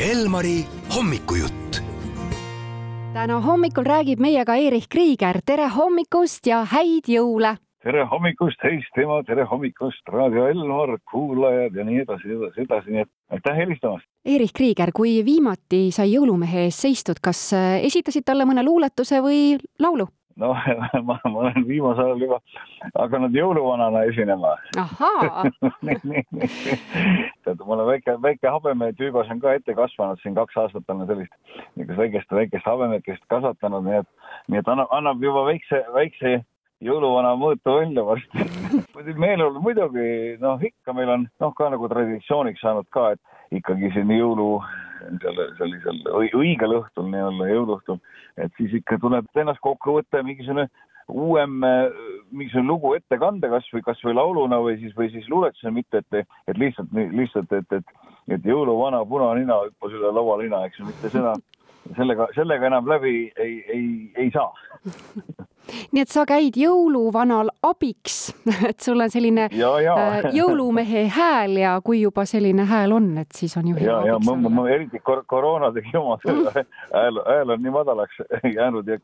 Elmari hommikujutt. täna hommikul räägib meiega Erich Krieger, tere hommikust ja häid jõule! tere hommikust, Heistimaa, tere hommikust, Raadio Elmar, kuulajad ja nii edasi, edasi, edasi, nii et aitäh helistamast. Erich Krieger, kui viimati sai jõulumehe ees seistud, kas esitasid talle mõne luuletuse või laulu? No ma, ma olen viimasel ajal juba hakanud jõuluvanana esinema. tead, mul on väike, väike habemetüübas on ka ette kasvanud, siin kaks aastat olen sellist niisugust väikest, väikest habemekest kasvatanud, nii et, nii et annab, annab juba väikse, väikse jõuluvana mõõtu välja varsti. Meeleolu muidugi, noh, ikka meil on noh, ka nagu traditsiooniks saanud ka, et ikkagi siin jõulu selle sellisel õigel õhtul nii-öelda jõuluõhtul, et siis ikka tuleb ennast kokku võtta ja mingisugune uuem mingisugune lugu ette kanda, kasvõi, kasvõi lauluna või siis, või siis luuletusena, mitte et, et lihtsalt, lihtsalt, et, et, et jõuluvana punanina hüppas üle laualina, eks ju, mitte seda, sellega, sellega enam läbi ei, ei, ei saa nii et sa käid jõuluvanal abiks, et sul on selline ja, ja. Äh, jõulumehe hääl ja kui juba selline hääl on, et siis on ju hea ja, ja ma, ma, ma eriti kor koroona tegi oma selle hääl, hääl on nii madalaks jäänud ja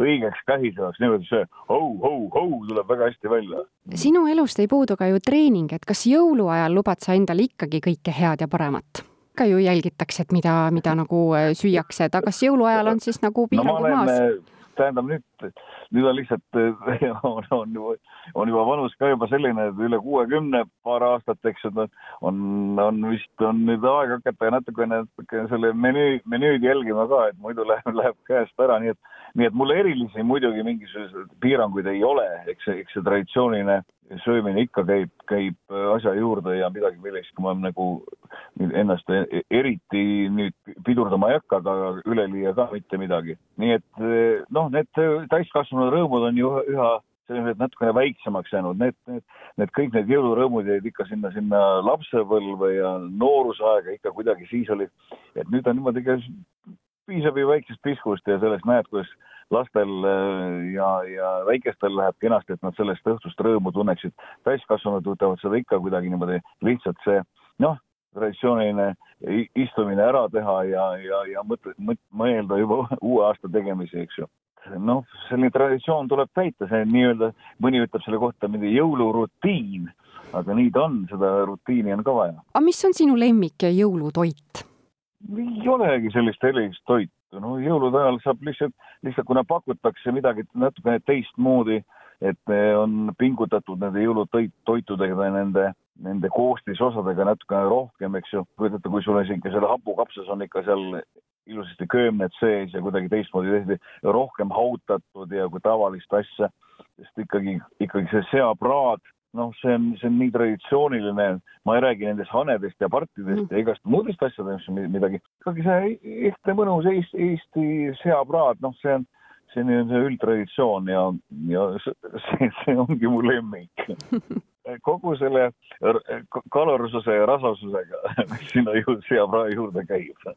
õigeks kähisevaks, niimoodi see hou-hou-hou tuleb väga hästi välja. sinu elust ei puudu ka ju treening, et kas jõuluajal lubad sa endale ikkagi kõike head ja paremat? ikka ju jälgitakse, et mida, mida nagu äh, süüakse, et aga kas jõuluajal on siis nagu piirangud no, maas? Tähendab nüüd, nüüd on lihtsalt, on, on, on juba vanus ka juba selline, et üle kuuekümne paar aastat, eks ju, on, on vist on nüüd aeg hakata natukene, natukene selle menüü, menüüd jälgima ka, et muidu läheb, läheb käest ära, nii et, nii et mul erilisi muidugi mingisuguseid piiranguid ei ole, eks eks see traditsiooniline söömine ikka käib, käib asja juurde ja midagi, millest ma nagu ennast eriti nüüd pidurdama ei hakka, aga üleliia ka mitte midagi. nii et noh, need täiskasvanud rõõmud on ju üha sellised natukene väiksemaks jäänud, need, need, need kõik need jõulurõõmud jäid ikka sinna, sinna lapsepõlve ja noorusaega ikka kuidagi siis oli, et nüüd on niimoodi, piisab ju väiksest piskust ja sellest näed, kuidas lastel ja, ja väikestel läheb kenasti, et nad sellest õhtust rõõmu tunneksid. täiskasvanud võtavad seda ikka kuidagi niimoodi lihtsalt see noh, traditsiooniline istumine ära teha ja, ja, ja mõtle, mõelda juba uue aasta tegemisi, eks ju. noh, selline traditsioon tuleb täita, see nii-öelda, mõni ütleb selle kohta mingi jõulurutiin, aga nii ta on, seda rutiini on ka vaja. aga mis on sinu lemmik jõulutoit? ei olegi sellist erilist toitu, no jõulude ajal saab lihtsalt, lihtsalt kuna pakutakse midagi natukene teistmoodi, et on pingutatud nende jõulutoitudega, nende, nende koostisosadega natukene rohkem, eks ju. kujutate, kui sul on siin seal hapukapsas on ikka seal ilusasti köömned sees ja kuidagi teistmoodi tehti, rohkem hautatud ja kui tavalist asja, sest ikkagi, ikkagi see seapraad noh, see on, see on nii traditsiooniline, ma ei räägi nendest hanedest ja partidest mm. ja igast muudest asjadest midagi, ikkagi see ehtne mõnus Eesti, Eesti seapraad, noh, see on, see on see üldtraditsioon ja, ja see, see ongi mu lemmik. Kogu selle kalorsuse ja rasvasusega, mis sinna ju seaprae juurde käib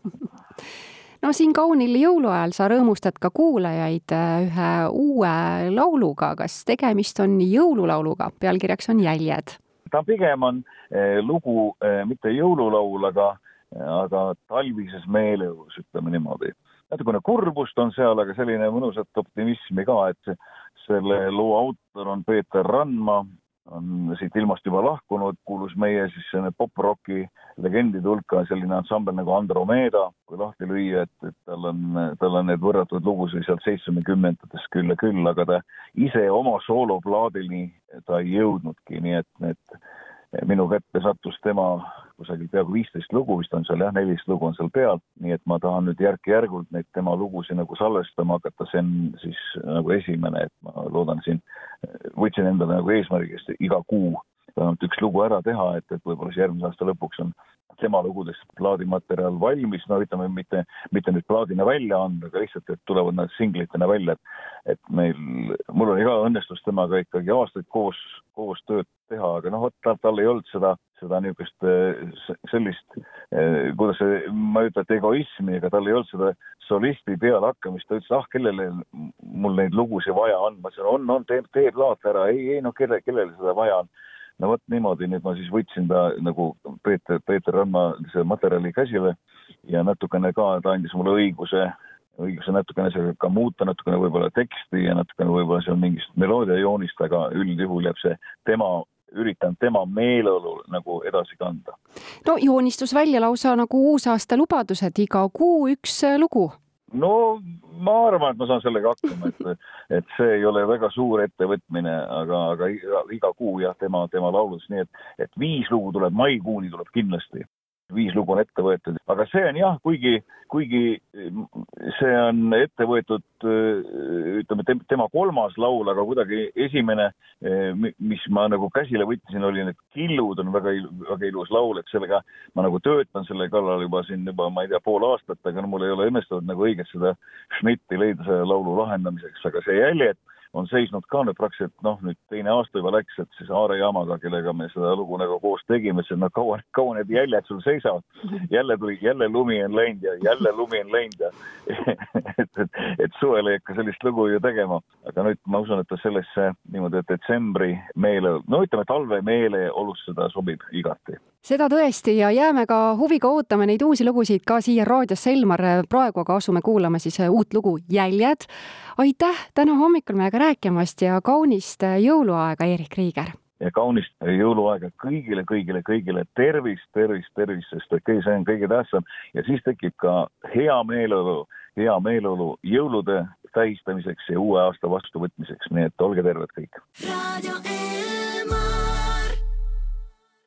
no siin kaunil jõuluajal sa rõõmustad ka kuulajaid äh, ühe uue lauluga, kas tegemist on jõululauluga, pealkirjaks on Jäljed? ta pigem on eh, lugu eh, mitte jõululaul, aga, aga talvises meeleolus, ütleme niimoodi. natukene kurbust on seal, aga selline mõnusat optimismi ka, et selle loo autor on Peeter Randma on siit ilmast juba lahkunud, kuulus meie siis pop-rocki legendide hulka selline ansambel nagu Andromeda, kui lahti lüüa, et, et tal on, tal on need võrratud lugusid sealt seitsmekümnendatest küll ja küll, aga ta ise oma sooloplaadini ta ei jõudnudki, nii et need minu kätte sattus tema kusagil peaaegu viisteist lugu vist on seal jah, neliteist lugu on seal peal, nii et ma tahan nüüd järk-järgult neid tema lugusid nagu salvestama hakata, see on siis nagu esimene, et ma loodan siin, võtsin endale nagu eesmärgiks iga kuu vähemalt üks lugu ära teha, et, et võib-olla siis järgmise aasta lõpuks on tema lugudest plaadimaterjal valmis, no ütleme, mitte, mitte nüüd plaadina välja anda, aga lihtsalt, et tulevad nad singlitena välja, et et meil, mul oli ka õnnestus temaga ikkagi aastaid koos, koos tööd teha, aga noh, vot tal, tal ei olnud seda, seda niisugust sellist, kuidas see, ma ei ütle, et egoismi, aga tal ei olnud seda solisti pealehakkamist, ta ütles, ah, kellele mul neid lugusid vaja on, ma ütlesin, on, on, tee, tee plaat ära, ei, ei no kelle, kellele seda vaja on? No vot niimoodi, nüüd ma siis võtsin ta nagu Peeter, Peeter Ramma see materjali käsile ja natukene ka ta andis mulle õiguse õiguse natukene seda ka muuta, natukene võib-olla teksti ja natukene võib-olla seal mingist meloodia joonist, aga üldjuhul jääb see tema üritan tema meeleolu nagu edasi kanda. no joonistus välja lausa nagu uusaasta lubadused, iga kuu üks äh, lugu. no ma arvan, et ma saan sellega hakkama, et, et see ei ole väga suur ettevõtmine, aga, aga iga, iga kuu jah, tema, tema laulus, nii et, et viis lugu tuleb maikuuni tuleb kindlasti viis lugu on ette võetud, aga see on jah, kuigi, kuigi see on ette võetud ütleme, tema kolmas laul, aga kuidagi esimene, mis ma nagu käsile võtsin, oli need Killud on väga, väga ilus laul, et sellega ma nagu töötan selle kallal juba siin juba, ma ei tea, pool aastat, aga no mul ei ole õnnestunud nagu õiget seda šnitti leida selle laulu lahendamiseks, aga see jäljed on seisnud ka nüüd praktiliselt noh, nüüd teine aasta juba läks, et siis Aare Jaamaga, kellega me seda lugu nagu koos tegime, ütles, et no kaua, kaua need jäljed sul seisavad. jälle tuli, jälle lumi on läinud ja jälle lumi on läinud ja et, et, et suvel ei hakka sellist lugu ju tegema. aga nüüd ma usun, et ta sellesse niimoodi, et detsembri meele, no ütleme, talve meeleolusse ta sobib igati seda tõesti ja jääme ka huviga ootama neid uusi lugusid ka siia raadiosse, Elmar. praegu aga asume kuulama siis uut lugu Jäljed. aitäh täna hommikul meiega rääkimast ja kaunist jõuluaega, Eerik Riiger! ja kaunist jõuluaega kõigile, kõigile, kõigile, tervist, tervist, tervist, sest et see on kõige tähtsam ja siis tekib ka hea meeleolu, hea meeleolu jõulude tähistamiseks ja uue aasta vastuvõtmiseks, nii et olge terved kõik. raadio